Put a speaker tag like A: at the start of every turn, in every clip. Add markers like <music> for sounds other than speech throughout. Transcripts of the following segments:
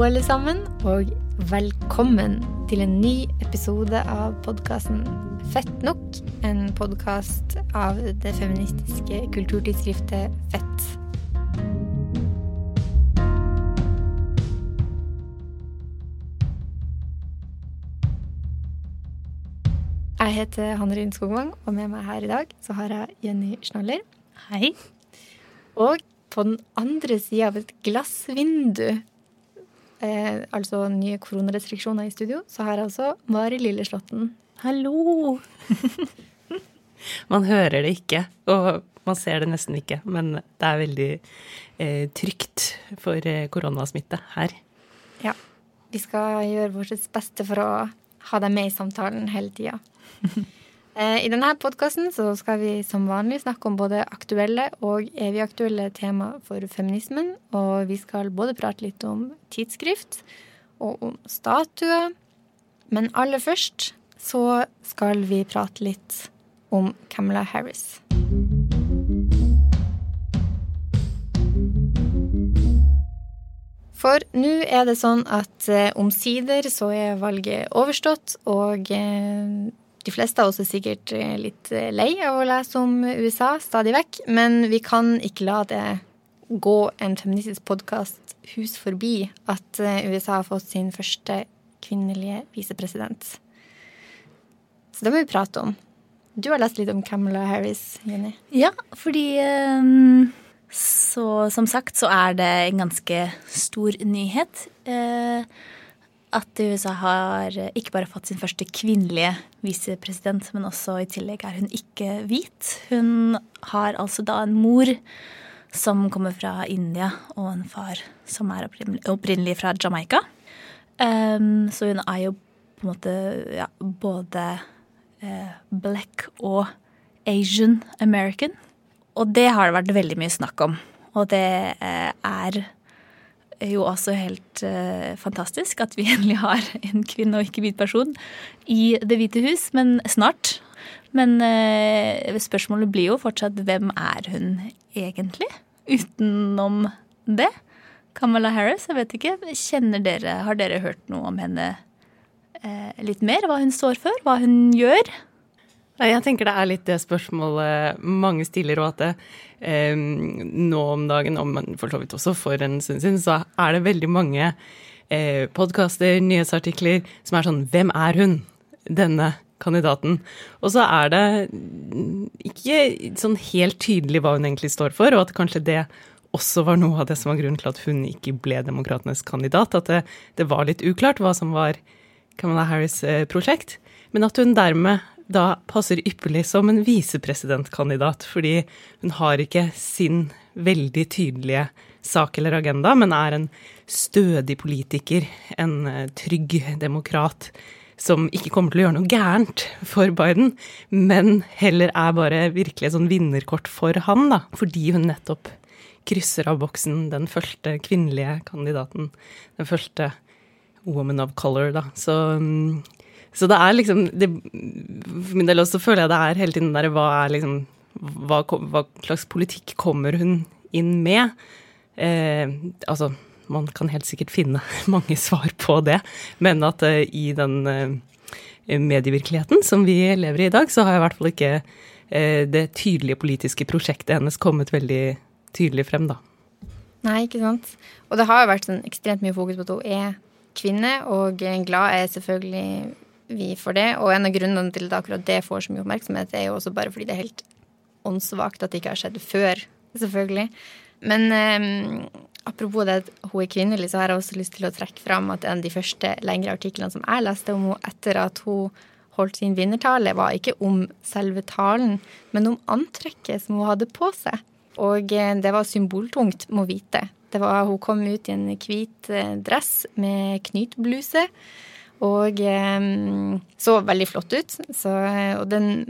A: Hallo, alle sammen, og velkommen til en ny episode av podkasten Fett nok. En podkast av det feministiske kulturtidsskriftet Fett. Jeg heter Hanne Ryn Skogvang, og med meg her i dag så har jeg Jenny Schnaller.
B: Hei.
A: Og på den andre sida av et glassvindu, eh, altså nye koronarestriksjoner i studio, så har jeg altså Mari Lilleslåtten.
B: Hallo. <laughs> man hører det ikke, og man ser det nesten ikke, men det er veldig eh, trygt for eh, koronasmitte her.
A: Ja. Vi skal gjøre vårt beste for å ha deg med i samtalen hele tida. <laughs> Eh, I denne podkasten skal vi som vanlig snakke om både aktuelle og evig aktuelle tema for feminismen. Og vi skal både prate litt om tidsskrift og om statuer. Men aller først så skal vi prate litt om Camilla Harris. For nå er det sånn at eh, omsider så er valget overstått, og eh, de fleste av oss er sikkert eh, litt eh, lei av å lese om USA stadig vekk, men vi kan ikke la det gå en feministisk podkast hus forbi at eh, USA har fått sin første kvinnelige visepresident. Så det må vi prate om. Du har lest litt om Camilla Harris, Jenny.
C: Ja, fordi så som sagt så er det en ganske stor nyhet. Eh, at USA har ikke bare fått sin første kvinnelige visepresident, men også i tillegg er hun ikke hvit. Hun har altså da en mor som kommer fra India, og en far som er opprinnelig fra Jamaica. Um, så hun er jo på en måte ja, både uh, black og Asian American. Og det har det vært veldig mye snakk om. Og det uh, er jo også helt uh, fantastisk at vi <laughs> endelig har en kvinne og ikke hvit person i Det hvite hus, men snart. Men uh, spørsmålet blir jo fortsatt hvem er hun egentlig? Utenom det. Kamala Harris, jeg vet ikke. Kjenner dere, Har dere hørt noe om henne uh, litt mer? Hva hun står for? Hva hun gjør?
B: Jeg tenker det er litt det spørsmålet mange stiller, og at det, eh, nå om dagen, og for så vidt også for en stund siden, så er det veldig mange eh, podkaster, nyhetsartikler, som er sånn Hvem er hun? Denne kandidaten. Og så er det ikke sånn helt tydelig hva hun egentlig står for, og at kanskje det også var noe av det som var grunnen til at hun ikke ble demokratenes kandidat. At det, det var litt uklart hva som var Kamala Harris' eh, prosjekt. Men at hun dermed da passer ypperlig som en visepresidentkandidat, fordi hun har ikke sin veldig tydelige sak eller agenda, men er en stødig politiker, en eh, trygg demokrat som ikke kommer til å gjøre noe gærent for Biden, men heller er bare virkelig et sånn vinnerkort for han, da, fordi hun nettopp krysser av boksen den første kvinnelige kandidaten, den første woman of color, da. Så mm, så det er liksom det, For min del også føler jeg det er hele tiden der hva er liksom hva, hva slags politikk kommer hun inn med? Eh, altså, man kan helt sikkert finne <laughs> mange svar på det, men at eh, i den eh, medievirkeligheten som vi lever i i dag, så har i hvert fall ikke eh, det tydelige politiske prosjektet hennes kommet veldig tydelig frem, da.
A: Nei, ikke sant. Og det har jo vært sånn ekstremt mye fokus på at hun er kvinne, og glad er selvfølgelig vi for det. Og en av grunnene til at akkurat det får så mye oppmerksomhet, er jo også bare fordi det er helt åndssvakt at det ikke har skjedd før, selvfølgelig. Men eh, apropos det at hun er kvinnelig, så har jeg også lyst til å trekke fram at en av de første lengre artiklene som jeg leste om henne etter at hun holdt sin vinnertale, var ikke om selve talen, men om antrekket som hun hadde på seg. Og eh, det var symboltungt, må vite. Det var, hun kom ut i en hvit eh, dress med knytbluse og eh, så veldig flott ut. Så, og, den,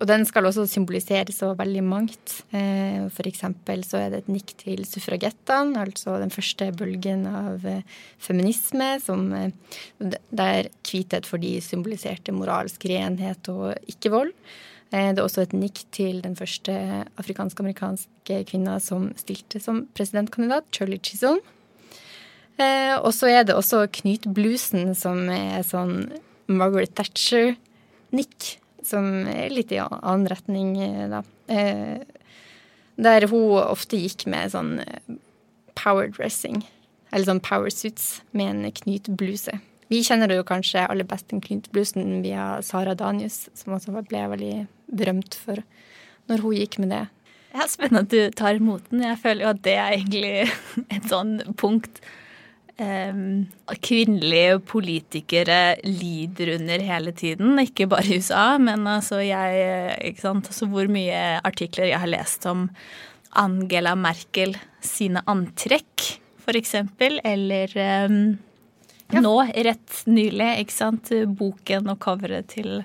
A: og, den, skal også symbolisere så veldig mangt. Eh, for eksempel så er det et nikk til suffragettene, altså den første bølgen av eh, feminisme, som, der hvithet for de symboliserte moralsk renhet og ikke-vold. Det er også et nikk til den første afrikansk-amerikanske kvinna som stilte som presidentkandidat, Charlie Chisholm. Eh, og så er det også knytblusen, som er sånn Margaret Thatcher-nikk. Som er litt i annen retning, eh, da. Eh, der hun ofte gikk med sånn eh, power dressing, eller sånn power suits, med en knytbluse. Vi kjenner jo kanskje aller best den knytblusen via Sara Danius, som også ble veldig berømt for når hun gikk med det.
C: Ja, Spennende at du tar imot den. Jeg føler jo at det er egentlig <laughs> et sånn punkt kvinnelige politikere lider under hele tiden. Ikke bare i USA, men altså jeg ikke sant? Altså hvor mye artikler jeg har lest om Angela Merkel sine antrekk, eksempel. Eller um, ja. nå, rett nylig, ikke sant. Boken og coveret til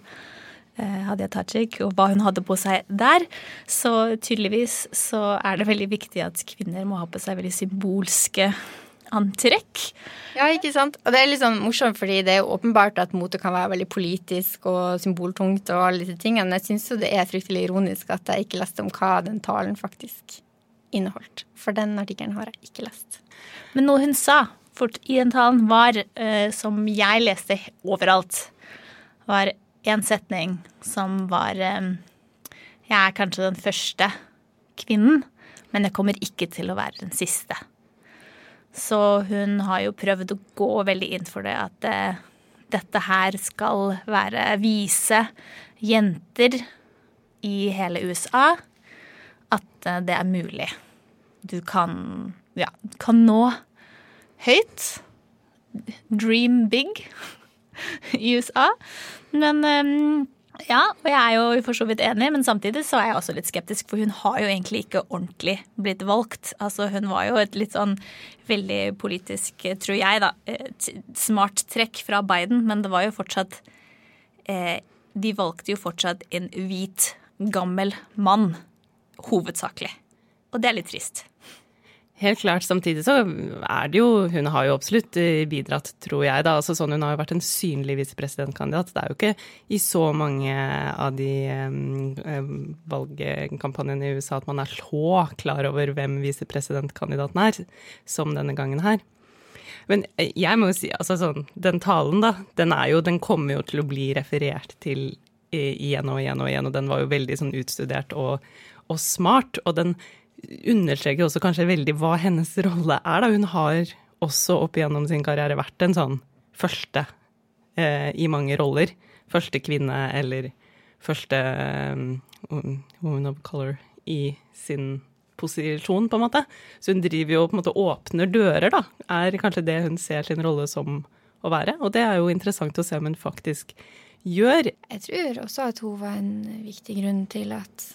C: Eh, Hadia Tajik og hva hun hadde på seg der. Så tydeligvis så er det veldig viktig at kvinner må ha på seg veldig symbolske antrekk.
A: Ja, ikke sant. Og det er litt sånn morsomt, fordi det er jo åpenbart at mote kan være veldig politisk og symboltungt og alle disse tingene. Men jeg syns jo det er fryktelig ironisk at jeg ikke leste om hva den talen faktisk inneholdt. For den artikkelen har jeg ikke lest.
C: Men noe hun sa fort i den talen, var, uh, som jeg leste overalt, var en setning som var eh, Jeg er kanskje den første kvinnen, men jeg kommer ikke til å være den siste. Så hun har jo prøvd å gå veldig inn for det at eh, dette her skal være vise jenter i hele USA at eh, det er mulig. Du kan ja, kan nå høyt. Dream big <laughs> i USA. Men um, ja, og jeg er jo for så vidt enig, men samtidig så er jeg også litt skeptisk, for hun har jo egentlig ikke ordentlig blitt valgt. Altså hun var jo et litt sånn veldig politisk, tror jeg, da, smart trekk fra Biden, men det var jo fortsatt eh, De valgte jo fortsatt en hvit, gammel mann, hovedsakelig. Og det er litt trist.
B: Helt klart. Samtidig så er det jo Hun har jo absolutt eh, bidratt, tror jeg. da, altså sånn Hun har jo vært en synlig visepresidentkandidat. Det er jo ikke i så mange av de um, valgkampanjene i USA at man er så klar over hvem visepresidentkandidaten er, som denne gangen her. Men jeg må jo si, altså sånn, den talen, da, den er jo Den kommer jo til å bli referert til igjen og igjen og igjen, og den var jo veldig sånn utstudert og, og smart. Og den understreker også kanskje veldig hva hennes rolle er. Da. Hun har også opp igjennom sin karriere vært en sånn første eh, i mange roller. Første kvinne eller første um, woman of color i sin posisjon, på en måte. Så hun driver jo på en måte åpner dører, da. Er kanskje det hun ser sin rolle som å være. Og det er jo interessant å se om hun faktisk gjør.
A: Jeg tror også at hun var en viktig grunn til at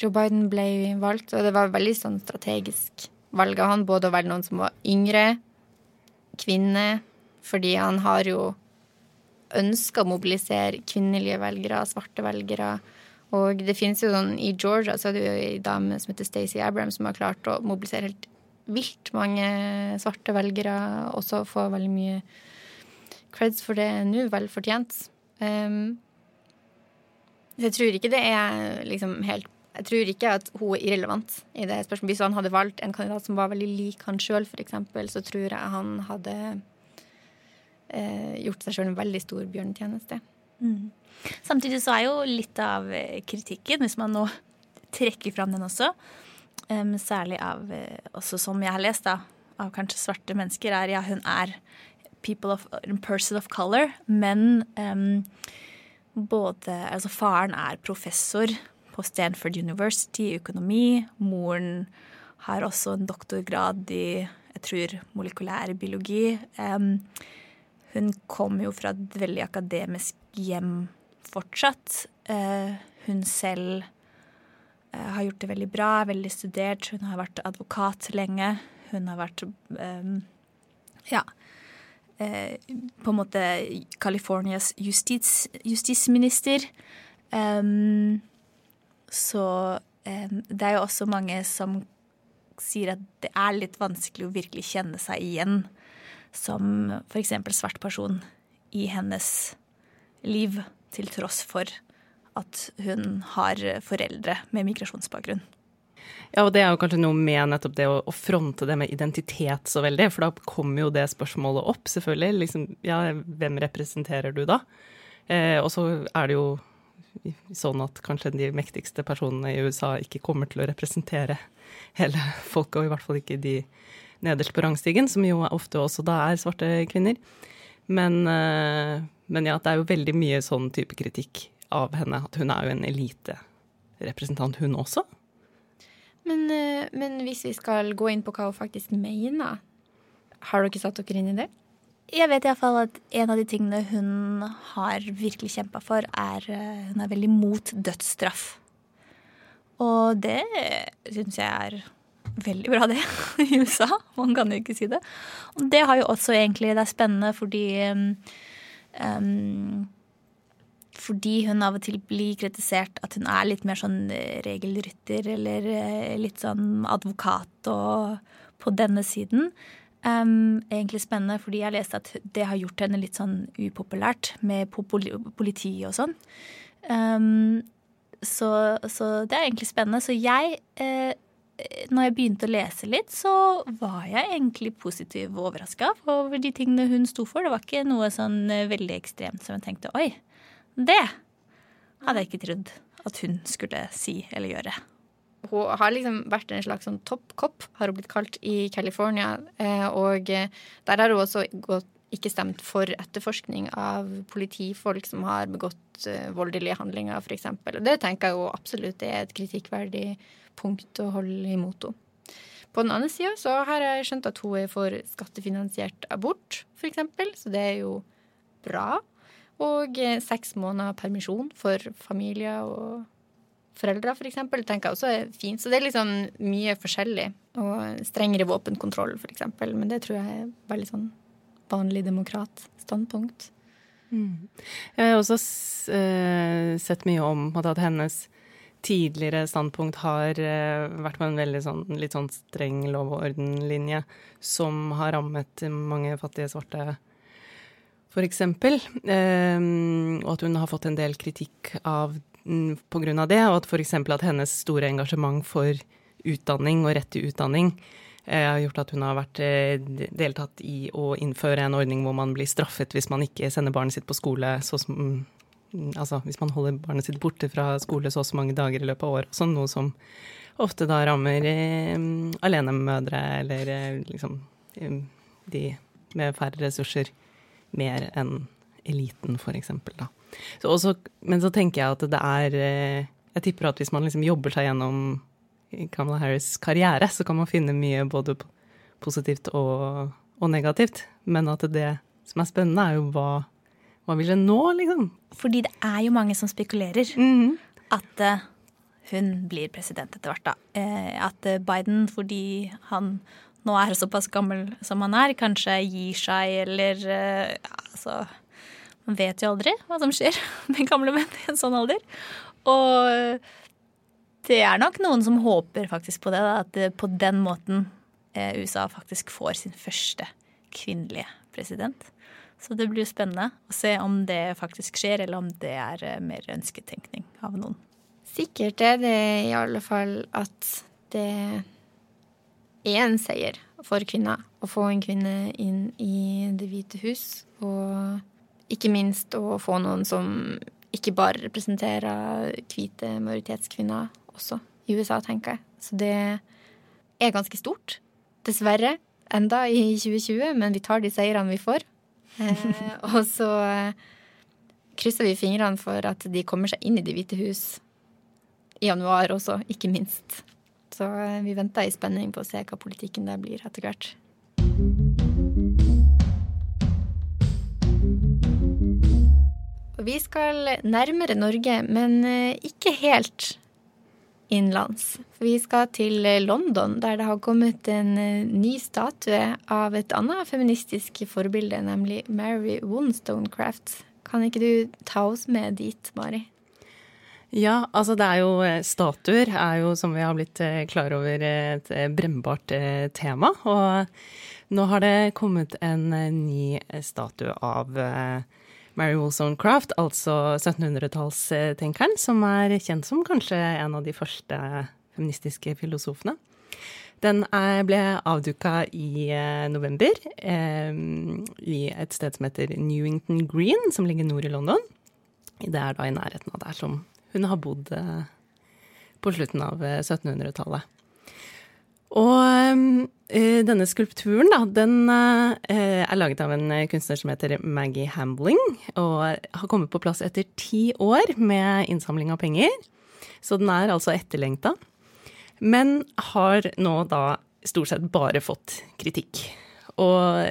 A: Joe Biden ble valgt, og det var veldig sånn strategisk valg av han, både å være noen som var yngre, kvinne, fordi han har jo ønska å mobilisere kvinnelige velgere, svarte velgere. Og det finnes jo sånn I Georgia så er det jo ei dame som heter Stacey Abrams, som har klart å mobilisere helt vilt mange svarte velgere, også få veldig mye creds for det nå, vel fortjent. Um, jeg tror ikke det er liksom helt jeg tror ikke at hun er irrelevant i det spørsmålet. Hvis han hadde valgt en kandidat som var veldig lik han sjøl, f.eks., så tror jeg han hadde eh, gjort seg sjøl en veldig stor bjørnetjeneste. Mm.
C: Samtidig så er jo litt av eh, kritikken, hvis man nå trekker fram den også, um, særlig av eh, også som jeg har lest, da, av kanskje svarte mennesker, er ja, hun er people of, person of color, men um, både Altså, faren er professor på Stanford University i økonomi. Moren har også en doktorgrad i jeg tror, molekylær biologi. Hun kommer jo fra et veldig akademisk hjem fortsatt. Uh, hun selv uh, har gjort det veldig bra, veldig studert. Hun har vært advokat lenge. Hun har vært ja, uh, på en måte Californias justis, justisminister. Um, så eh, det er jo også mange som sier at det er litt vanskelig å virkelig kjenne seg igjen som f.eks. svart person i hennes liv, til tross for at hun har foreldre med migrasjonsbakgrunn.
B: Ja, og det er jo kanskje noe med nettopp det å, fronte det med identitet så veldig, for da kommer jo det spørsmålet opp, selvfølgelig. Liksom, ja, hvem representerer du da? Eh, og så er det jo sånn at kanskje de mektigste personene i USA ikke kommer til å representere hele folket, og i hvert fall ikke de nederst på rangstigen, som jo ofte også da er svarte kvinner. Men, eh, men ja, det er jo veldig mye sånn type kritikk av henne, at hun er jo en eliterepresentant, hun også.
A: Men, eh, men, hvis vi skal gå inn på hva hun faktisk mener, har dere satt dere inn i det?
C: Jeg vet iallfall at en av de tingene hun har virkelig kjempa for, er eh, Hun er veldig mot dødsstraff. Og det syns jeg er veldig bra, det, <laughs> i USA. Man kan jo ikke si det. Og det har jo også egentlig Det er spennende fordi um, fordi hun av og til blir kritisert at hun er litt mer sånn regelrytter eller litt sånn advokat og på denne siden. Um, egentlig spennende, fordi jeg leste at det har gjort henne litt sånn upopulært med politiet og sånn. Um, så, så, det er egentlig spennende. Så jeg eh, når jeg begynte å lese litt, så var jeg egentlig positiv og overraska over de tingene hun sto for. Det var ikke noe sånn eh, veldig ekstremt som jeg tenkte oi, det hadde jeg ikke trodd at hun skulle si eller gjøre.
A: Hun har liksom vært en slags sånn toppkopp, har hun blitt kalt, i California. Eh, og eh, der har hun også gått, ikke stemt for etterforskning av politifolk som har begått eh, voldelige handlinger, f.eks. Det tenker jeg jo absolutt er et kritikkverdig punkt å holde imot henne. På den andre sida så har jeg skjønt at hun er for skattefinansiert abort, f.eks., så det er jo bra. Og seks måneder permisjon for familier og foreldre, f.eks. For tenker jeg også er fint. Så det er liksom mye forskjellig. Og strengere våpenkontroll, f.eks. Men det tror jeg er veldig sånn vanlig demokratstandpunkt.
B: Mm. Jeg har også uh, sett mye om at hennes tidligere standpunkt har uh, vært på en veldig sånn, litt sånn streng lov og orden-linje, som har rammet mange fattige svarte f.eks. eksempel, og at hun har fått en del kritikk av mm, av det, og at f.eks. at hennes store engasjement for utdanning og rett til utdanning eh, har gjort at hun har vært eh, deltatt i å innføre en ordning hvor man blir straffet hvis man ikke sender barnet sitt på skole så som mm, Altså hvis man holder barnet sitt borte fra skole så og så mange dager i løpet av året, sånn noe som ofte da rammer eh, alenemødre eller eh, liksom eh, de med færre ressurser mer enn eliten, eksempel, da. Så også, men så tenker jeg at det er eh, Jeg tipper at hvis man liksom jobber seg gjennom Kamala Harris' karriere, så kan man finne mye både positivt og, og negativt. Men at det som er spennende, er jo hva, hva vil hun nå, liksom?
C: Fordi det er jo mange som spekulerer mm -hmm. at uh, hun blir president etter hvert, da. Uh, at Biden, fordi han nå er såpass gammel som han er, kanskje gir seg eller altså Man vet jo aldri hva som skjer <laughs> med gamle menn i en sånn alder. Og det er nok noen som håper faktisk på det, da, at på den måten eh, USA faktisk får sin første kvinnelige president. Så det blir spennende å se om det faktisk skjer, eller om det er eh, mer ønsketenkning av noen.
A: Sikkert er det i alle fall at det er en seier for kvinner å få en kvinne inn i Det hvite hus. Og ikke minst å få noen som ikke bare representerer hvite majoritetskvinner også i USA, tenker jeg. Så det er ganske stort. Dessverre. Enda i 2020, men vi tar de seirene vi får. Eh, og så krysser vi fingrene for at de kommer seg inn i Det hvite hus i januar også, ikke minst. Så eh, vi venter i spenning på å se hva politikken der blir etter hvert. Vi skal nærmere Norge, men eh, ikke helt innenlands. Vi skal til London, der det har kommet en eh, ny statue av et annet feministisk forbilde, nemlig Mary Wollstonecraft. Kan ikke du ta oss med dit, Mari?
B: Ja, altså det er jo eh, Statuer er jo, som vi har blitt eh, klar over, et eh, brennbart tema. Og nå har det kommet en ny statue av Mary Wollstonecraft, altså 1700-tallstenkeren, som er kjent som kanskje en av de første feministiske filosofene. Den ble avduka i eh, november eh, i et sted som heter Newington Green, som ligger nord i London. Det er da i nærheten av der som hun har bodd eh, på slutten av 1700-tallet. Og uh, denne skulpturen, da, den uh, er laget av en kunstner som heter Maggie Hambling, og har kommet på plass etter ti år med innsamling av penger. Så den er altså etterlengta. Men har nå da stort sett bare fått kritikk. Og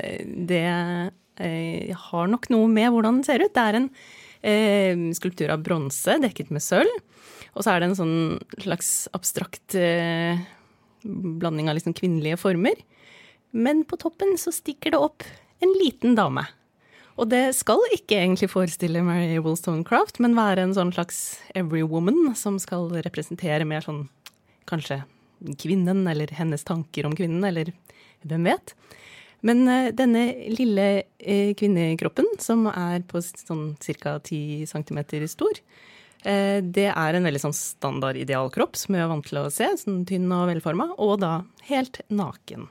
B: det uh, har nok noe med hvordan den ser ut. Det er en skulptur av bronse dekket med sølv. Og så er det en sånn slags abstrakt blanding av liksom kvinnelige former. Men på toppen så stikker det opp en liten dame. Og det skal ikke egentlig forestille Mary Wollstonecraft, men være en sånn slags every woman som skal representere mer sånn kanskje kvinnen, eller hennes tanker om kvinnen, eller hvem vet. Men uh, denne lille uh, kvinnekroppen, som er på sånn ca. 10 cm stor, Eh, det er en veldig sånn standard idealkropp som vi er vant til å se, sånn tynn og velforma, og da helt naken.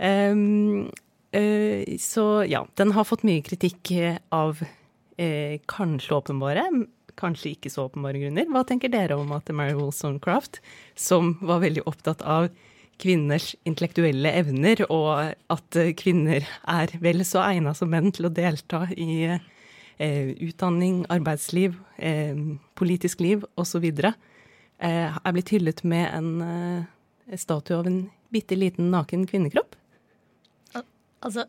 B: Um, uh, så ja, den har fått mye kritikk av uh, kanskje åpenbare, kanskje ikke så åpenbare grunner. Hva tenker dere om at Mary Wollstonecraft, som var veldig opptatt av kvinners intellektuelle evner, og at kvinner er vel så egna som menn til å delta i eh, utdanning, arbeidsliv, eh, politisk liv osv. Eh, er blitt hyllet med en eh, statue av en bitte liten naken kvinnekropp.
C: Altså,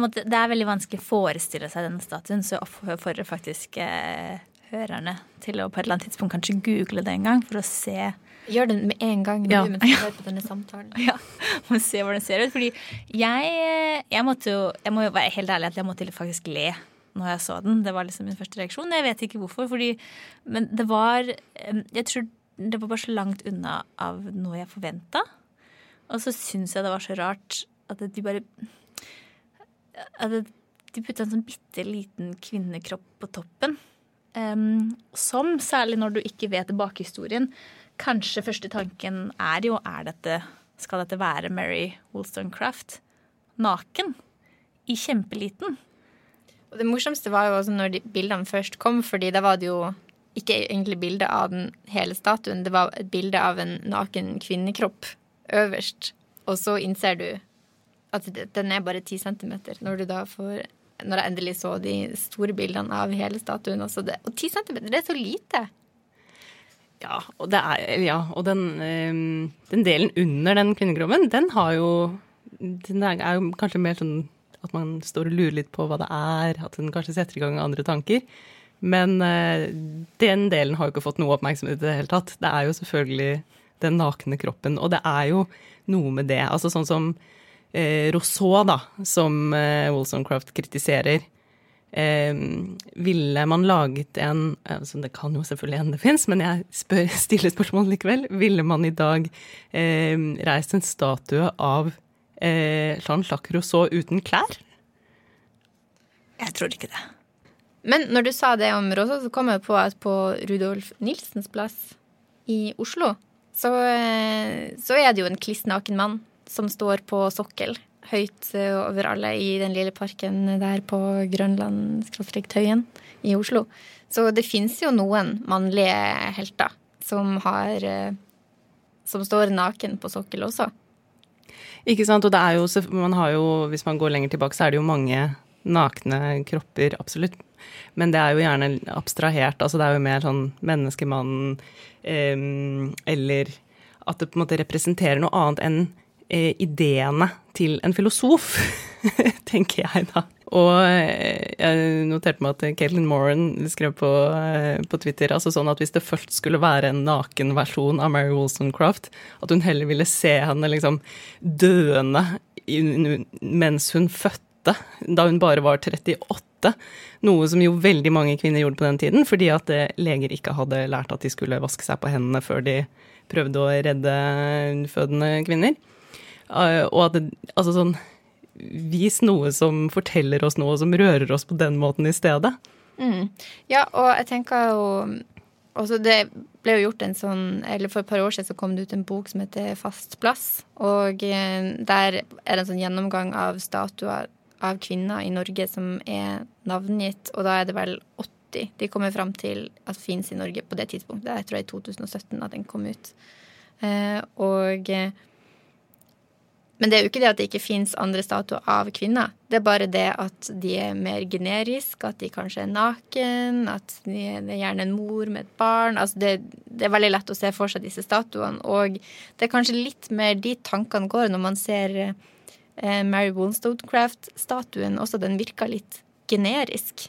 C: måtte, det er veldig vanskelig å forestille seg denne statuen, så jeg oppfordrer faktisk eh, hørerne til å på et eller annet tidspunkt kanskje google det en gang for å se
A: Gjør det med en gang ja. du mens på <laughs> denne samtalen.
C: Ja, må se hvordan det ser ut. Fordi jeg, jeg måtte jo Jeg må jo være helt ærlig at jeg måtte faktisk le når jeg så den. Det var liksom min første reaksjon. Jeg vet ikke hvorfor, fordi Men det var Jeg tror det var bare så langt unna av noe jeg forventa. Og så syns jeg det var så rart at de bare At de putta en sånn bitte liten kvinnekropp på toppen. Um, som, særlig når du ikke vet bakhistorien, kanskje første tanken er jo er dette, Skal dette være Mary Wollstonecraft naken? I kjempeliten.
A: Og det morsomste var jo også når de bildene først kom, fordi da var det jo ikke egentlig bilde av den hele statuen, det var et bilde av en naken kvinnekropp øverst. Og så innser du at den er bare ti centimeter, når du da får Når jeg endelig så de store bildene av hele statuen. Også det, og ti centimeter, det er så lite.
B: Ja, og, er, ja, og den, ehm, den, delen under den kvinnekroppen, den har jo Den er jo kanskje mer sånn at man står og lurer litt på hva det er, at den kanskje setter i gang andre tanker. Men uh, den delen har jo ikke fått noe oppmerksomhet i det hele tatt. Det er jo selvfølgelig den nakne kroppen. Og det er jo noe med det. Altså sånn som uh, Rousseau, da, som uh, Wolsoncraft kritiserer. ville man laget en altså Det kan jo selvfølgelig hende det fins, men jeg spør, <laughs> stiller spørsmål likevel. Ville man i dag reist en statue av eh, Jean-Jacques Rousseau uten klær?
C: Jeg tror ikke det.
A: Men når du sa det om Rousseau, så kom jeg på at på Rudolf Nilsens plass i Oslo, så, eh, så er det jo en kliss naken mann som står på sokkel høyt eh, over alle i den lille parken der på Grønland, Tøyen i Oslo. Så det fins jo noen mannlige helter som har eh, Som står naken på sokkel også.
B: Ikke sant. Og det er jo, man har jo, hvis man går lenger tilbake, så er det jo mange nakne kropper, absolutt. Men det er jo gjerne abstrahert. Altså det er jo mer sånn menneskemannen eh, Eller at det på en måte representerer noe annet enn eh, ideene til en filosof, <laughs> tenker jeg da. Og eh, jeg noterte meg at Caitlin Moran skrev på, eh, på, Twitter altså sånn at hvis det først skulle være en naken versjon av Mary Wollstonecraft, at hun heller ville se henne liksom døende mens hun fødte, da hun bare var 38. Noe som jo veldig mange kvinner gjorde på den tiden, fordi at eh, leger ikke hadde lært at de skulle vaske seg på hendene før de prøvde å redde fødende kvinner. Og at det, altså sånn vis noe som forteller oss noe, som rører oss på den måten i stedet.
A: Mm. Ja, og jeg tenker jo også det ble jo gjort en sånn Eller for et par år siden så kom det ut en bok som heter Fast plass. Og eh, der er det en sånn gjennomgang av statuer av kvinner i Norge som er navngitt, og da er det vel 80 de kommer fram til at fins i Norge på det tidspunktet. Jeg tror det er i 2017 at den kom ut. Eh, og eh, men det er jo ikke det at det ikke fins andre statuer av kvinner. Det er bare det at de er mer generiske, at de kanskje er naken, at de, er gjerne en mor med et barn. Altså det, det, er veldig lett å se for seg disse statuene. Og det er kanskje litt mer de tankene går når man ser eh, Mary Wollstonecraft-statuen. Også den virker litt generisk.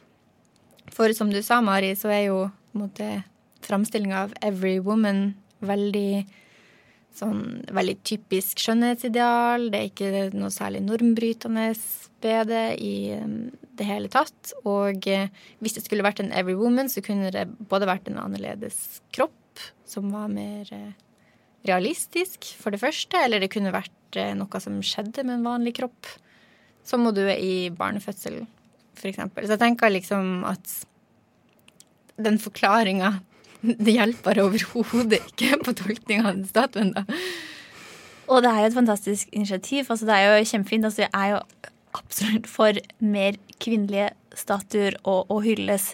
A: For som du sa, Mari, så er jo framstillinga av Every Woman veldig sånn veldig typisk skjønnhetsideal. Det er ikke noe særlig normbrytende ved det i um, det hele tatt. Og eh, hvis det skulle vært en every woman, så kunne det både vært en annerledes kropp, som var mer eh, realistisk, for det første, eller det kunne vært eh, noe som skjedde med en vanlig kropp, som hun dø i barnefødsel, f.eks. Så jeg tenker liksom at den forklaringa det hjelper overhodet ikke på tolkning av statuen, da.
C: Og det er jo et fantastisk initiativ. Altså, det er jo kjempefint. Altså, jeg er jo absolutt for mer kvinnelige statuer og, å hylles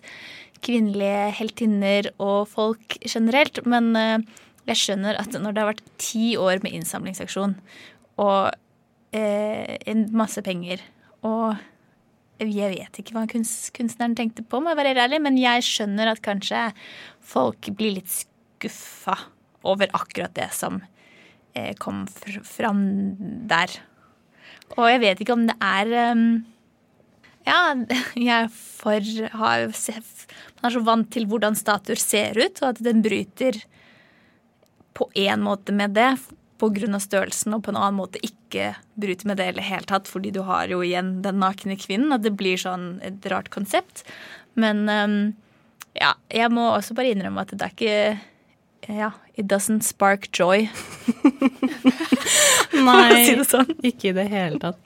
C: kvinnelige heltinner og folk generelt. Men uh, jeg skjønner at når det har vært ti år med innsamlingsaksjon og uh, masse penger og jeg vet ikke hva kunstneren tenkte på, må jeg være ærlig, men jeg skjønner at kanskje folk blir litt skuffa over akkurat det som eh, kom fram der. Og jeg vet ikke om det er um, Ja, <laughs> jeg for har, Man er så vant til hvordan statuer ser ut, og at den bryter på én måte med det pga. størrelsen, og på en annen måte ikke bryte med det i det hele tatt, fordi du har jo igjen den nakne kvinnen, og det blir sånn et rart konsept. Men um, ja, jeg må også bare innrømme at det er ikke Ja, it doesn't spark joy. <laughs>
B: Nei, si det sånn. ikke i det hele tatt.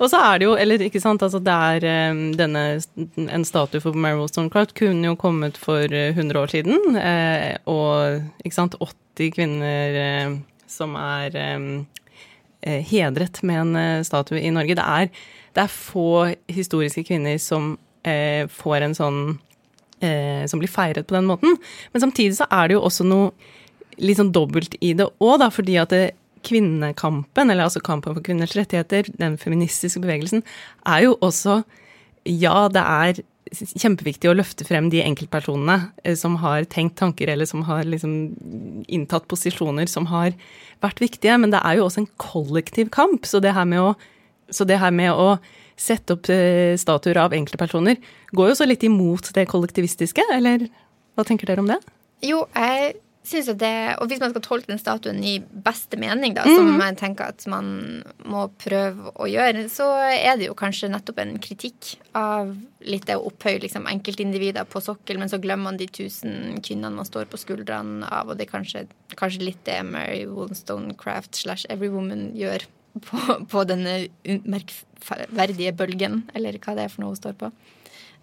B: Og så er det jo, eller ikke sant, altså det er um, denne En statue for Mary Wollstonecraft kunne jo kommet for 100 uh, år siden, eh, og ikke sant, 80 kvinner eh, som er eh, hedret med en eh, statue i Norge. Det er, det er få historiske kvinner som eh, får en sånn eh, Som blir feiret på den måten. Men samtidig så er det jo også noe litt sånn dobbelt i det òg, da, fordi at det, kvinnekampen, eller altså kampen for kvinners rettigheter, den feministiske bevegelsen, er jo også Ja, det er kjempeviktig å løfte frem de enkeltpersonene eh, som har tenkt tanker, eller som har liksom inntatt posisjoner som har vært viktige. Men det er jo også en kollektiv kamp. Så det her med å, det her med å sette opp eh, statuer av enkeltpersoner går jo så litt imot det kollektivistiske, eller hva tenker dere om det?
A: Jo, jeg synes at det, Og hvis man skal tolke den statuen i beste mening, da, som mm. jeg tenker at man må prøve å gjøre, så er det jo kanskje nettopp en kritikk av litt det å opphøye liksom, enkeltindivider på sokkel, men så glemmer man de tusen kvinnene man står på skuldrene av, og det er kanskje, kanskje litt det Mary Wollstonecraft slash Every Woman gjør på, på denne merkverdige bølgen, eller hva det er for noe hun står på.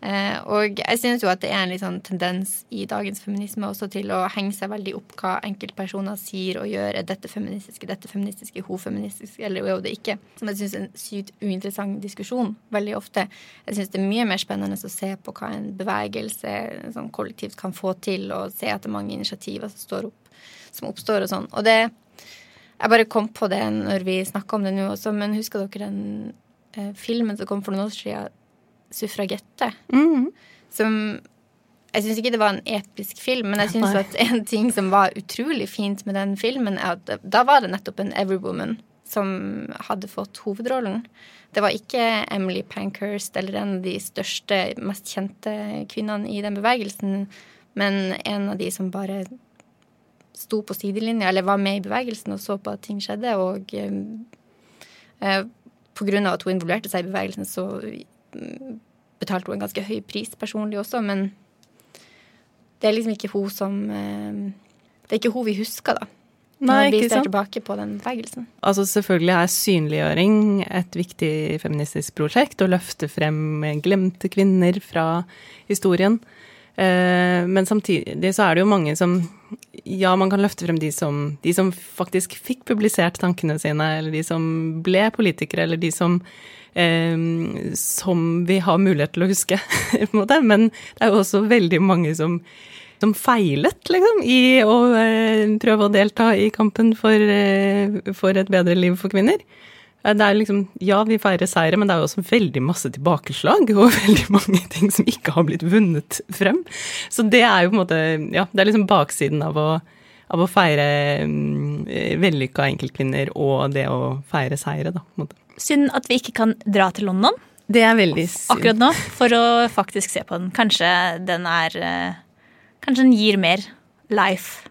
A: Eh, og jeg synes jo at det er en litt sånn tendens i dagens feminisme også til å henge seg veldig opp hva enkeltpersoner sier og gjør. Er dette feministiske, dette feministiske, hun feministisk, eller er det ikke? Som jeg syns er en sykt uinteressant diskusjon veldig ofte. Jeg syns det er mye mer spennende å se på hva en bevegelse sånn kollektivt kan få til, og se at det er mange initiativer som, opp, som oppstår og sånn. Og det Jeg bare kom på det når vi snakka om det nå også, men husker dere den eh, filmen som kom for noen år siden? Suffragette. Mm. Som Jeg syns ikke det var en episk film, men jeg syns at en ting som var utrolig fint med den filmen, er at da var det nettopp en Everywoman som hadde fått hovedrollen. Det var ikke Emily Pankhurst eller en av de største, mest kjente kvinnene i den bevegelsen, men en av de som bare sto på sidelinja, eller var med i bevegelsen og så på at ting skjedde. Og eh, på grunn av at hun involverte seg i bevegelsen, så betalte hun en ganske høy pris personlig også, men det er liksom ikke hun som eh, Det er ikke hun vi husker, da. Nei, når vi ser tilbake på den bevegelsen.
B: Altså Selvfølgelig er synliggjøring et viktig feministisk prosjekt. Å løfte frem glemte kvinner fra historien. Eh, men samtidig så er det jo mange som Ja, man kan løfte frem de som, de som faktisk fikk publisert tankene sine, eller de som ble politikere, eller de som eh, som vi har mulighet til å huske, <laughs> på en måte. Men det er jo også veldig mange som, som feilet, liksom, i å eh, prøve å delta i kampen for, eh, for et bedre liv for kvinner. Eh, det er liksom, Ja, vi feirer seire, men det er jo også veldig masse tilbakeslag og <laughs> veldig mange ting som ikke har blitt vunnet frem. Så det er jo på en måte Ja, det er liksom baksiden av å, av å feire um, vellykka enkeltkvinner og det å feire seire, da. på en måte.
C: Synd at vi ikke kan dra til London
B: Det er veldig synd.
C: akkurat nå for å faktisk se på den. Kanskje den er eh, Kanskje den gir mer life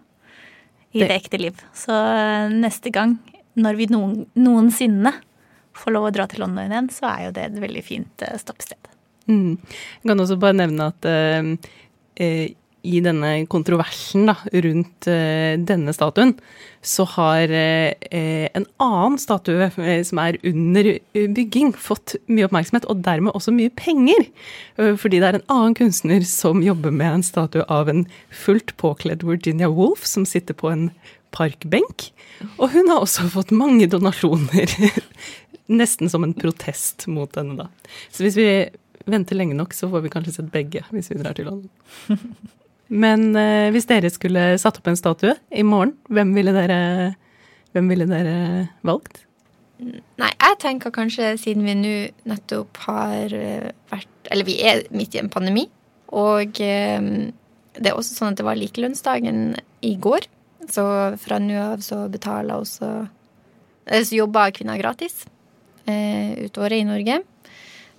C: i det,
B: Det-
C: ekte liv. Så eh, neste gang, når vi noen, noensinne får lov å dra til London igjen, så er jo det et veldig fint eh, stoppsted.
B: Mm. Jeg kan også bare nevne at eh, eh, i denne kontroversen da, rundt eh, denne statuen, så har eh, eh, en annen statue som er under bygging, fått mye oppmerksomhet, og dermed også mye penger. Fordi det er en annen kunstner som jobber med en statue av en fullt påkledd Virginia Woolf som sitter på en parkbenk. Og hun har også fått mange donasjoner, <laughs> nesten som en protest mot henne, da. Så hvis vi venter lenge nok, så får vi kanskje sett begge hvis vi drar til London. <laughs> Men eh, hvis dere skulle satt opp en statue i morgen, hvem ville dere, hvem ville dere valgt?
A: Nei, jeg tenker kanskje siden vi nå nettopp har eh, vært Eller vi er midt i en pandemi, og eh, det er også sånn at det var likelønnsdagen i går. Så fra nå av så betaler også Eller så jobber kvinner gratis eh, ut året i Norge.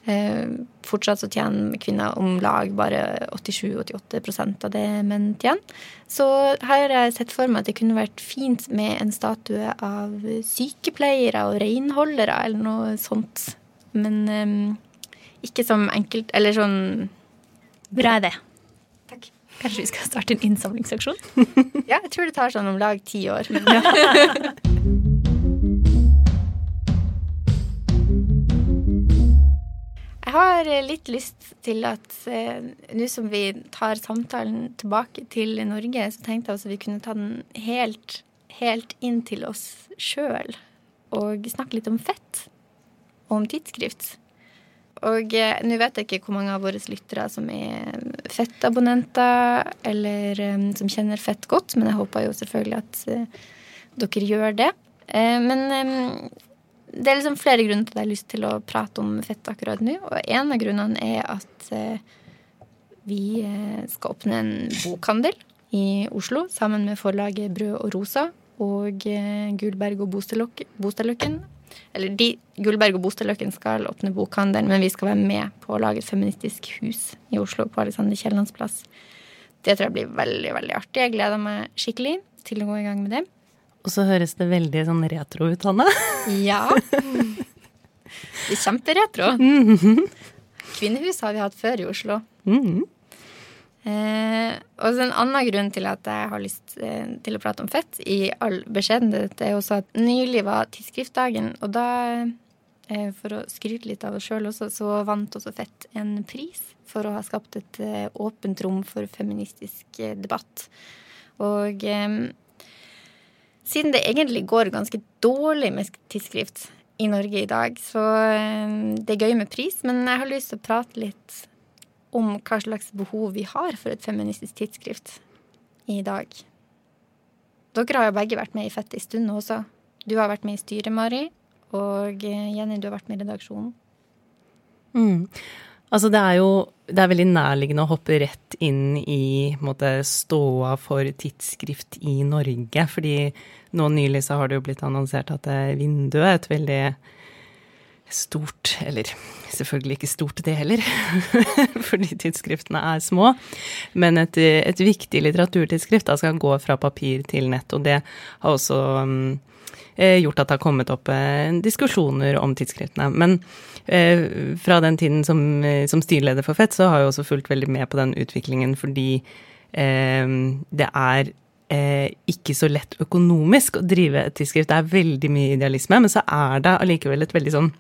A: Eh, fortsatt så tjener kvinner om lag bare 87-88% av det menn tjener. Så her har jeg sett for meg at det kunne vært fint med en statue av sykepleiere og renholdere eller noe sånt. Men eh, ikke som enkelt Eller sånn
C: Bra idé. Kanskje vi skal starte en innsamlingsaksjon? <laughs>
A: Ja, jeg tror det tar sånn om lag ti år. <laughs> Jeg har eh, litt lyst til at eh, nå som vi tar samtalen tilbake til Norge, så tenkte jeg også vi kunne ta den helt, helt inn til oss sjøl. Og snakke litt om fett. Og om tidsskrift. Og eh, nå vet jeg ikke hvor mange av våre lyttere som er fettabonnenter, eller eh, som kjenner fett godt, men jeg håper jo selvfølgelig at eh, dere gjør det. Eh, men eh, det er liksom flere grunner til at jeg har lyst til å prate om fett akkurat nå. Og en av grunnene er at eh, vi skal åpne en bokhandel i Oslo sammen med forlaget Brød og Rosa og Gulberg og Bostadløk- Bostadløkken. Eller de, Gullberg og Bostadløkken skal åpne bokhandelen, men vi skal være med på å lage et feministisk hus i Oslo på Alexander Kiellands plass. Det tror jeg blir veldig, veldig artig. Jeg gleder meg skikkelig til å gå i gang med det.
B: Og så høres det veldig sånn retro ut, Hanne. <laughs>
A: Ja. Det er kjemperetro. Kvinnehus har vi hatt før i Oslo.
B: Mhm.
A: Eh, og så en annen grunn til at jeg har lyst eh, til å prate om fett, i all beskjedenhet, er også at nylig var tidsskriftdagen, og da, eh, for å skryte litt av oss sjøl også, så vant også Fett en pris for å ha skapt et eh, åpent rom for feministisk eh, debatt. Og siden det egentlig går ganske dårlig med tidsskrift i Norge i dag, så det er gøy med pris, men jeg har lyst til å prate litt om hva slags behov vi har for et feministisk tidsskrift i dag. Dere har jo begge vært med i Fett en stund også. Du har vært med i styret, Mari, og eh, Jenny, du har vært med i redaksjonen.
B: Mm. Altså det er jo det er veldig nærliggende å hoppe rett inn i ståa for tidsskrift i Norge. Fordi nå nylig så har det jo blitt annonsert at eh, Vinduet er et veldig stort Eller selvfølgelig ikke stort, det heller, <laughs> fordi tidsskriftene er små. Men et, et viktig litteraturtidsskrift da skal gå fra papir til nett. Og det har også eh, gjort at det har kommet opp eh, diskusjoner om tidsskriftene. Men eh, fra den tiden som, eh, som styreleder for Fett, så har jeg også fulgt veldig med på den utviklingen fordi eh, det er eh, ikke så lett økonomisk å drive et tidsskrift. Det er veldig mye idealisme, men så er det allikevel et veldig sånn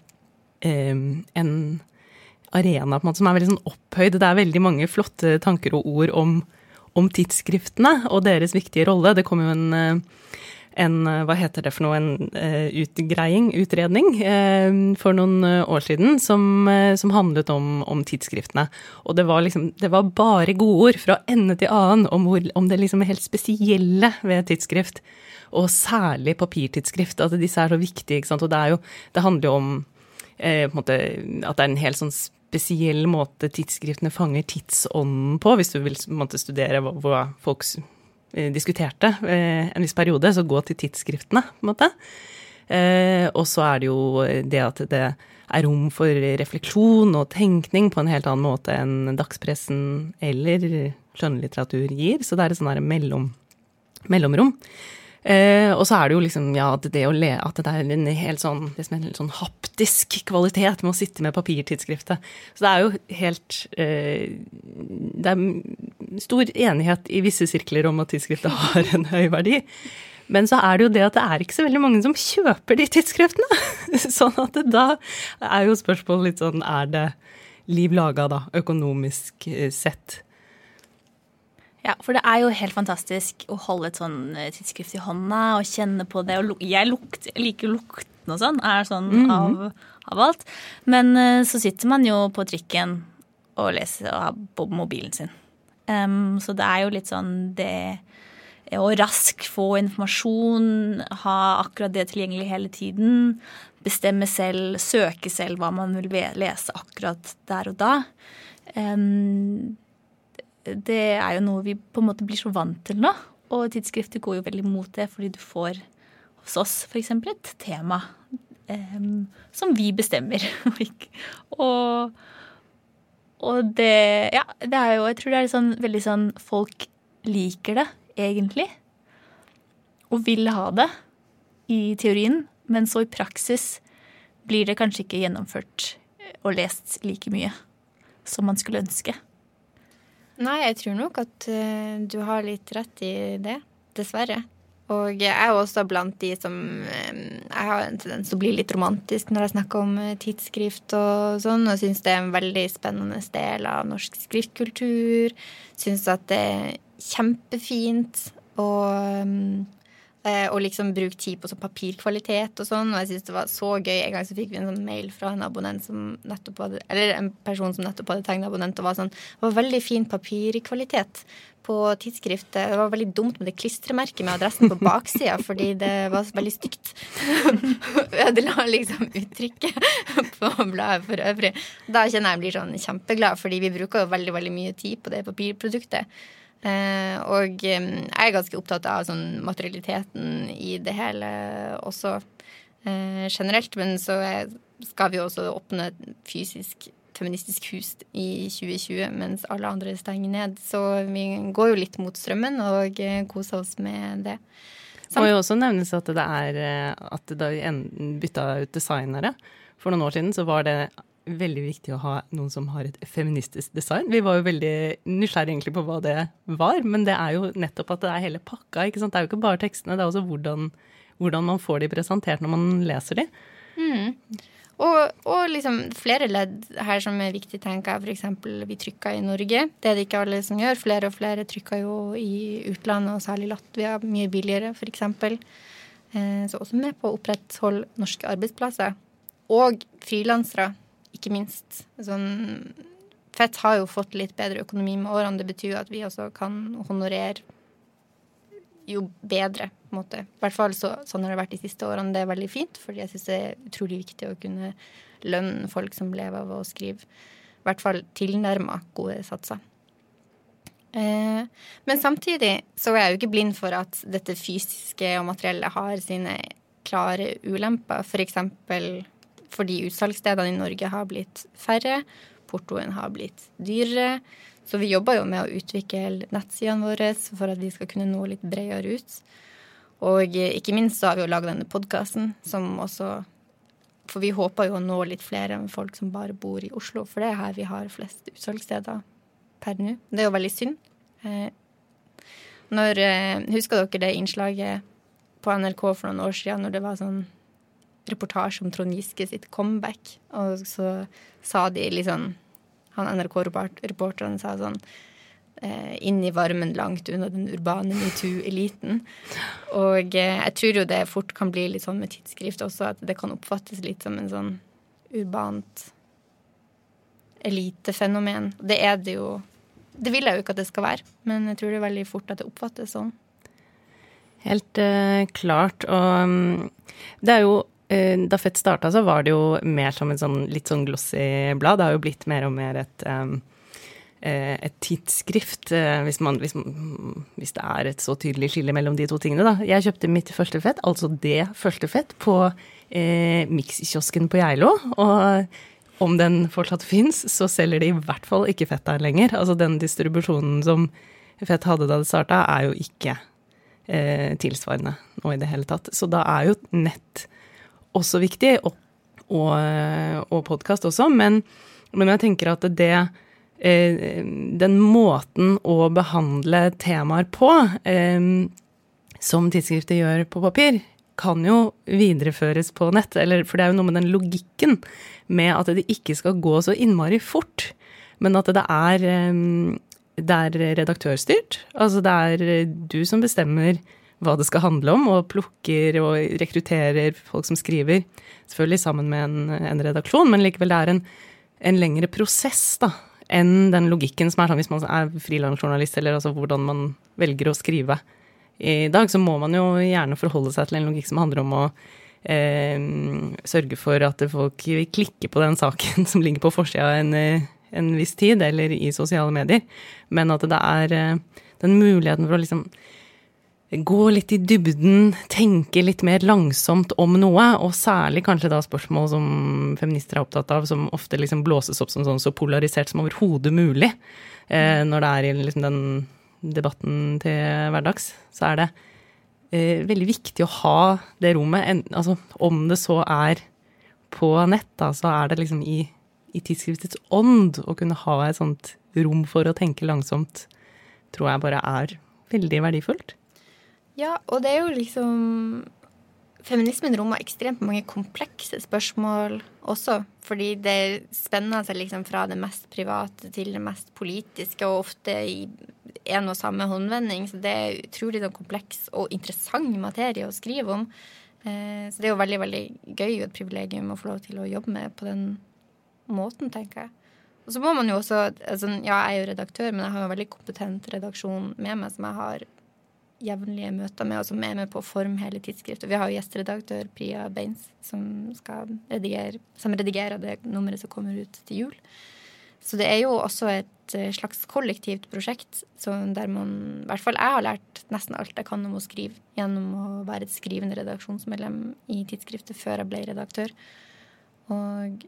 B: en arena på en måte, som er veldig sånn opphøyd. Det er veldig mange flotte tanker og ord om, om tidsskriftene og deres viktige rolle. Det kom jo en uh, en eh, hva heter det for noe, en utgreiing, utredning, for noen år siden som, som handlet om, om, tidsskriftene. Og det var liksom, det var bare godord fra ende til annen om, hvor, om det liksom helt spesielle ved tidsskrift. Og særlig papirtidsskrift, at disse er så viktige. ikke sant? Og det, jo, det handler jo om måte, at det er en helt sånn spesiell måte tidsskriftene fanger tidsånden på, hvis du vil måte, studere hva, hva folk Eh, diskuterte eh, en viss periode, så gå til tidsskriftene, på en måte. Eh, og så er det jo det at det er rom for refleksjon og tenkning på en helt annen måte enn dagspressen eller skjønnlitteratur gir. Så det er et sånn mellom, mellomrom. Eh, og så er det jo liksom ja, at det, le, at det er en helt sånn, en sånn haptisk kvalitet med å sitte med papirtidsskriftet. Så det er jo helt eh, Det er stor enighet i visse sirkler om at tidsskriftet har en høy verdi. Men så er det jo det at det er ikke så veldig mange som kjøper de tidsskriftene. <laughs> sånn at det, da er jo spørsmålet litt sånn Er det liv laga, da, økonomisk eh, sett?
C: Ja, for det er jo helt fantastisk å holde et sånn eh, tidsskrift i hånda og kjenne på det. Og jeg, lukt, liker lukten og sånn, er sånn mm -hmm. av, av, alt. Men uh, så sitter man jo på trikken og leser og har på mobilen sin. Um, så det er jo litt sånn det Å raskt få informasjon, ha akkurat det tilgjengelig hele tiden. Bestemme selv, søke selv hva man vil lese akkurat der og da. Um, det er jo noe vi på en måte blir så vant til nå. Og tidsskrifter går jo veldig mot det, fordi du får hos oss f.eks. et tema um, som vi bestemmer. <laughs> og, og det Ja, det er jo Jeg tror det er sånn veldig sånn Folk liker det, egentlig. Og vil ha det i teorien, men så i praksis blir det kanskje ikke gjennomført og lest like mye som man skulle ønske.
A: Nei, jeg tror nok at uh, du har litt rett i det. Dessverre. Og jeg er også blant de som um, Jeg har en tendens til å bli litt romantisk når jeg snakker om uh, tidsskrift og sånn, og syns det er en veldig spennende del av norsk skriftkultur. Syns at det er kjempefint. å Eh, og liksom bruke tid på sånn papirkvalitet og sånn. Og jeg syns det var så gøy. En gang så fikk vi en sånn mail fra en abonnent som nettopp hadde Eller en person som nettopp hadde tegna abonnent, og var sånn Det var veldig fin papirkvalitet på tidsskriftet. Det var veldig dumt med det klistremerket med adressen på baksida, <laughs> fordi det var veldig stygt. <laughs> Ødela liksom uttrykket på bladet for øvrig. Da kjenner jeg jeg blir sånn kjempeglad, fordi vi bruker jo veldig, veldig mye tid på det papirproduktet. Eh, og jeg er ganske opptatt av sånn materialiteten i det hele også eh, generelt. Men så skal vi også åpne et fysisk feministisk hus i 2020 mens alle andre stenger ned. Så vi går jo litt mot strømmen og eh, koser oss med det.
B: Det må jo også nevnes at det er at da vi bytta ut designere for noen år siden, så var det veldig viktig å ha noen som har et feministisk design. Vi var jo veldig nysgjerrige egentlig på hva det var, men det er jo nettopp at det er hele pakka. ikke sant? Det er jo ikke bare tekstene, det er også hvordan, hvordan man får de presentert når man leser de.
A: Mm. Og, og, liksom flere ledd her som er viktig, tenker jeg. F.eks. vi trykker i Norge. Det er det ikke alle som gjør. Flere og flere trykker jo i utlandet, og særlig Latvia. Mye billigere, f.eks. Eh, så også med på å opprettholde norske arbeidsplasser. Og frilansere ikke minst. Sånn, Fett har jo fått litt bedre økonomi med årene. Det betyr jo at vi også kan honorere jo bedre, på en måte. I hvert fall så, sånn har det vært de siste årene. Det er veldig fint, fordi jeg syns det er utrolig viktig å kunne lønne folk som lever av å skrive. I hvert fall tilnærma gode satser. Eh, men samtidig så er jeg jo ikke blind for at dette fysiske og materielle har sine klare ulemper. For eksempel fordi utsalgsstedene i Norge har blitt færre. Portoen har blitt dyrere. Så vi jobber jo med å utvikle nettsidene våre for at vi skal kunne nå litt bredere ut. Og ikke minst så har vi jo laga denne podkasten som også For vi håper jo å nå litt flere enn folk som bare bor i Oslo, for det er her vi har flest utsalgssteder per nå. Det er jo veldig synd. Eh, når, eh, husker dere det innslaget på NRK for noen år siden når det var sånn reportasje om Trond Giske sitt comeback. Og så sa de liksom han NRK-reporteren sa sånn eh, inn i varmen langt unna den urbane metoo-eliten. Og eh, jeg tror jo det fort kan bli litt sånn med tidsskrift også, at det kan oppfattes litt som en sånn urbant elitefenomen. Det er det jo Det vil jeg jo ikke at det skal være, men jeg tror det er veldig fort at det oppfattes sånn.
B: Helt uh, klart. Og um, det er jo Da Fett starta, så var det jo mer som et sånn litt sånn glossy blad. Det har jo blitt mer og mer et um, et tidsskrift, hvis, man, hvis, hvis, det er et så tydelig skille mellom de to tingene. Da. Jeg kjøpte mitt første fett, altså det første fett, på eh, Mix-kiosken på Geilo. Og om den fortsatt fins, så selger de i hvert fall ikke fett der lenger. Altså den distribusjonen som fett hadde da det starta, er jo ikke eh, tilsvarende nå i det hele tatt. Så da er jo nett også viktig, og, og, og podkast også. Men, men, jeg tenker at det eh, Den måten å behandle temaer på, eh, som tidsskriftet gjør på papir, kan jo videreføres på nett. Eller, for det er jo noe med den logikken med at det ikke skal gå så innmari fort. Men at det er, det er redaktørstyrt. Altså det er du som bestemmer hva det skal handle om, og plukker og rekrutterer folk som skriver. Selvfølgelig sammen med en, en redaksjon, men likevel det er en, en lengre prosess da, enn den logikken som er sånn hvis man er frilansjournalist, eller altså hvordan man velger å skrive i dag, så må man jo gjerne forholde seg til en logikk som handler om å eh, sørge for at folk klikker på den saken <laughs> som ligger på forsida en, en viss tid, eller i sosiale medier. Men at det er eh, den muligheten for å liksom gå litt i dybden, tenke litt mer langsomt om noe, og særlig kanskje da spørsmål som feminister er opptatt av, som ofte liksom blåses opp som sånn så polarisert som overhodet mulig, eh, når det er i liksom den debatten til hverdags, så er det eh, veldig viktig å ha det rommet. En, altså, om det så er på nett, da, så er det liksom i, i tidsskriftets ånd å kunne ha et sånt rom for å tenke langsomt, tror jeg bare er veldig verdifullt.
A: Ja, og det er jo liksom Feminismen rommer ekstremt mange komplekse spørsmål også. Fordi det spenner seg liksom fra det mest private til det mest politiske, og ofte i en og samme håndvending. Så det er utrolig sånn kompleks og interessant materie å skrive om. Eh, så det er jo veldig, veldig gøy og et privilegium å få lov til å jobbe med på den måten, tenker jeg. Og så må man jo også altså, Ja, jeg er jo redaktør, men jeg har en veldig kompetent redaksjon med meg som jeg har jevnlige møter med, og som er med på å forme hele tidsskriftet. Vi har jo gjesteredaktør Priya Beins, som, skal redigere, som redigerer det nummeret som kommer ut til jul. Så det er jo også et eh, slags kollektivt prosjekt der man I hvert fall jeg har lært nesten alt jeg kan om å skrive gjennom å være et skrivende redaksjonsmedlem i tidsskriftet før jeg ble redaktør. Og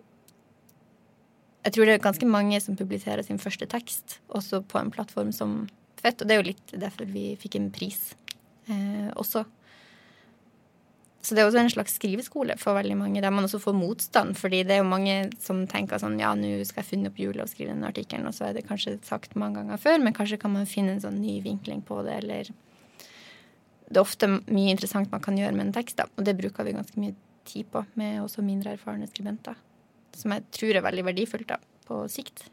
A: jeg tror det er ganske mange som publiserer sin første tekst også på en plattform som Fett. Og det er jo litt derfor vi fikk en pris eh, også. Så det er også en slags skriveskole for veldig mange, der man også får motstand. fordi det er jo mange som tenker sånn ja, nå skal jeg finne opp hjulet og skrive den artikkelen, og så er det kanskje sagt mange ganger før, men kanskje kan man finne en sånn ny vinkling på det, eller Det er ofte mye interessant man kan gjøre med en tekst, da, og det bruker vi ganske mye tid på med også mindre erfarne skribenter. Som jeg tror er veldig verdifullt da, på sikt.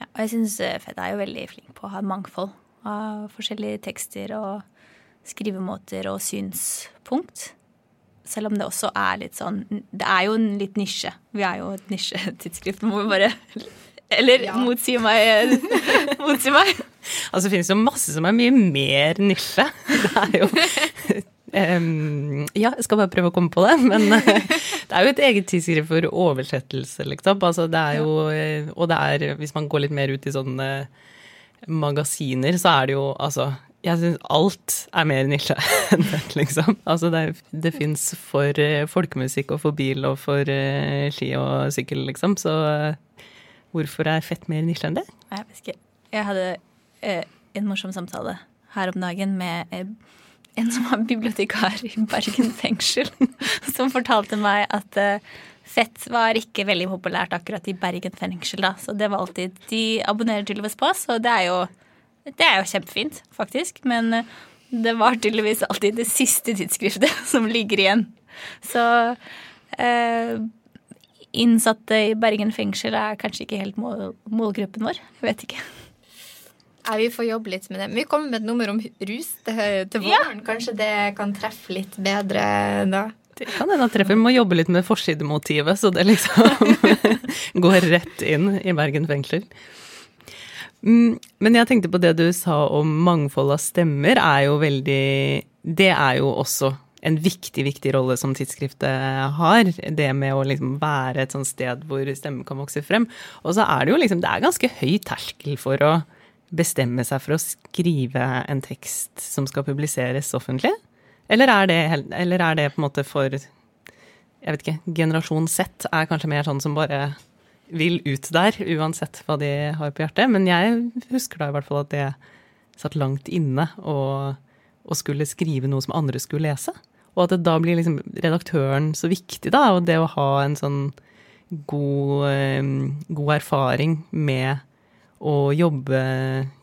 C: Ja, og jeg syns Fedda er jo veldig flink på å ha mangfold av forskjellige tekster og skrivemåter og synspunkt. Selv om det også er litt sånn Det er jo en litt nisje. Vi er jo et nisjetidsskrift, må vi bare Eller ja. motsi meg. <laughs> motsi meg.
B: Altså det finnes jo masse som er mye mer nisje. Det er jo um, Ja, jeg skal bare prøve å komme på det. Men det er jo et eget tidsskrift for oversettelse, liksom. Altså det er jo eh, Og det er, hvis man går litt mer ut i sånne magasiner, så er det jo altså jeg syns alt er mer nisje enn det, liksom. Altså det, det fins for uh, folkemusikk og for bil og for uh, ski og sykkel, liksom. Så uh, hvorfor er fett mer nisje enn det?
C: Jeg vet ikke. Jeg hadde en morsom samtale her om dagen med en som var bibliotekar i Bergen fengsel, <laughs> som fortalte meg at fett var ikke veldig populært akkurat i Bergen fengsel, da. Så det var alltid De abonnerer tydeligvis på oss, og det er jo det er jo kjempefint, faktisk. Men eh, det var tydeligvis alltid det siste tidsskriftet <laughs> som ligger igjen. Så eh, innsatte i Bergen fengsel er kanskje ikke helt mål, målgruppen vår. Jeg vet ikke.
A: Ja, vi får jobbe litt med det. Men vi kommer med et nummer om rus til, til våren. Ja. Kanskje det kan treffe litt bedre da?
B: Det kan hende at treffer. Må jobbe litt med forsidemotivet, så det liksom <laughs> går rett inn i Bergen fengsel. Mm, men jeg tenkte på det du sa om mangfold av stemmer, er jo veldig Det er jo også en viktig, viktig rolle som tidsskriftet har. Det med å liksom være et sånt sted hvor stemmen kan vokse frem. Og så er det jo liksom Det er ganske høy terskel for å bestemme seg for å skrive en tekst som skal publiseres offentlig? Eller er det, eller er det på en måte for Jeg vet ikke. Generasjon Z er kanskje mer sånn som bare vil ut der, uansett hva de har på hjertet. Men jeg husker da i hvert fall at det satt langt inne og skulle skrive noe som andre skulle lese. Og at det da blir liksom redaktøren så viktig, da. Og det å ha en sånn god, god erfaring med å jobbe,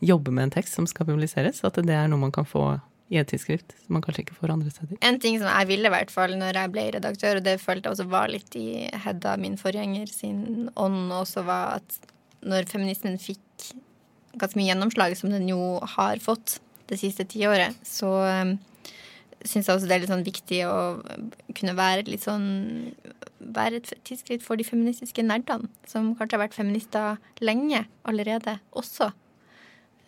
B: jobbe, med en tekst som skal publiseres. At det er noe man kan få i et tidsskrift som man kanskje ikke får andre steder.
A: En ting som jeg ville, i hvert fall når jeg ble redaktør, og det følte jeg også var litt i Hedda, min forgjenger, sin ånd, også var at når feminismen fikk ganske mye gjennomslag, som den jo har fått det siste tiåret, så um, syns jeg også det er litt sånn viktig å kunne være litt sånn være et tidsskritt for de feministiske nerdene, som kanskje har vært feminister lenge allerede også.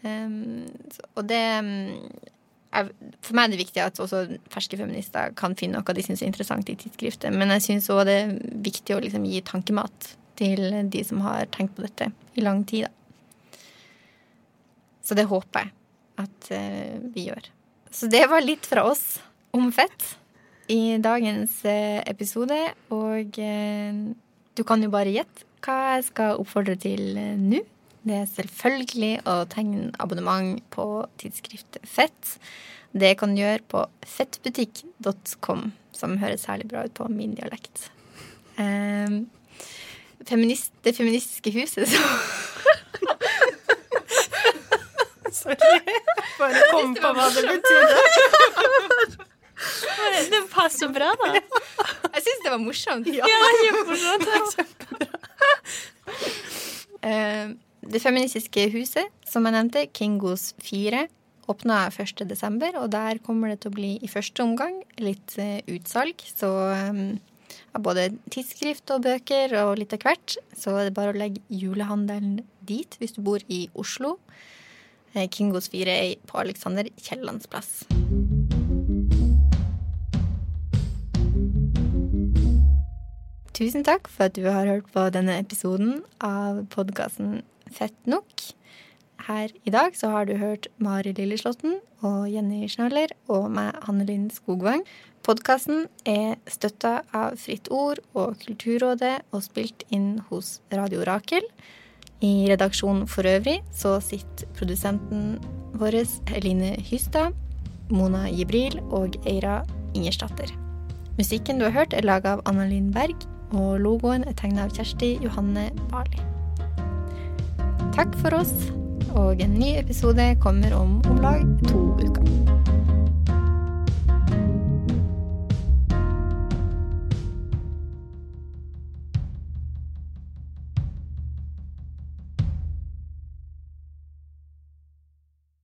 A: Um, og det er, For meg er det viktig at også ferske feminister kan finne noe de syns er interessant i tidsskriftet, men jeg syns òg det er viktig å liksom gi tankemat til de som har tenkt på dette i lang tid. Da. Så det håper jeg at uh, vi gjør. Så det var litt fra oss om fett i dagens eh, episode. Og eh, du kan jo bare gjette hva jeg skal oppfordre til eh, nå. Det er selvfølgelig å tegne abonnement på tidsskriftet Fett. Det kan du gjøre på fettbutikk.com, som høres særlig bra ut på min dialekt. Um, feminist, det feministiske huset, så <laughs>
B: Sorry. Bare kom på hva det betydde.
C: Det passer bra, da.
A: Jeg syns det var morsomt.
C: Ja, kjempemorsomt.
A: uh, <laughs> det feministiske huset, som jeg nevnte, Kingos 4, åpna 1.12., og der kommer det til å bli i første omgang litt uh, utsalg. Så um, av både tidsskrift og bøker og litt av hvert. Så det bare å legge julehandelen dit hvis du bor i Oslo. Uh, Kingos 4 er på Alexander Kiellands plass. Tusen takk for at du har hørt på denne episoden av podkasten Fett nok. Her i dag så har du hørt Mari Lilleslåtten og Jenny Schnaller og meg, Hannelin Skogvang. Podkasten er støtta av Fritt Ord og Kulturrådet og spilt inn hos Radio Rakel. I redaksjonen for øvrig så sitter produsenten vår Eline Hystad, Mona Jibril og Eira Ingersdatter. Musikken du har hørt, er laga av Annalinn Berg og logoen er tegna av Kjersti Johanne Barli. Takk for oss, og en ny episode kommer om om lag to uker.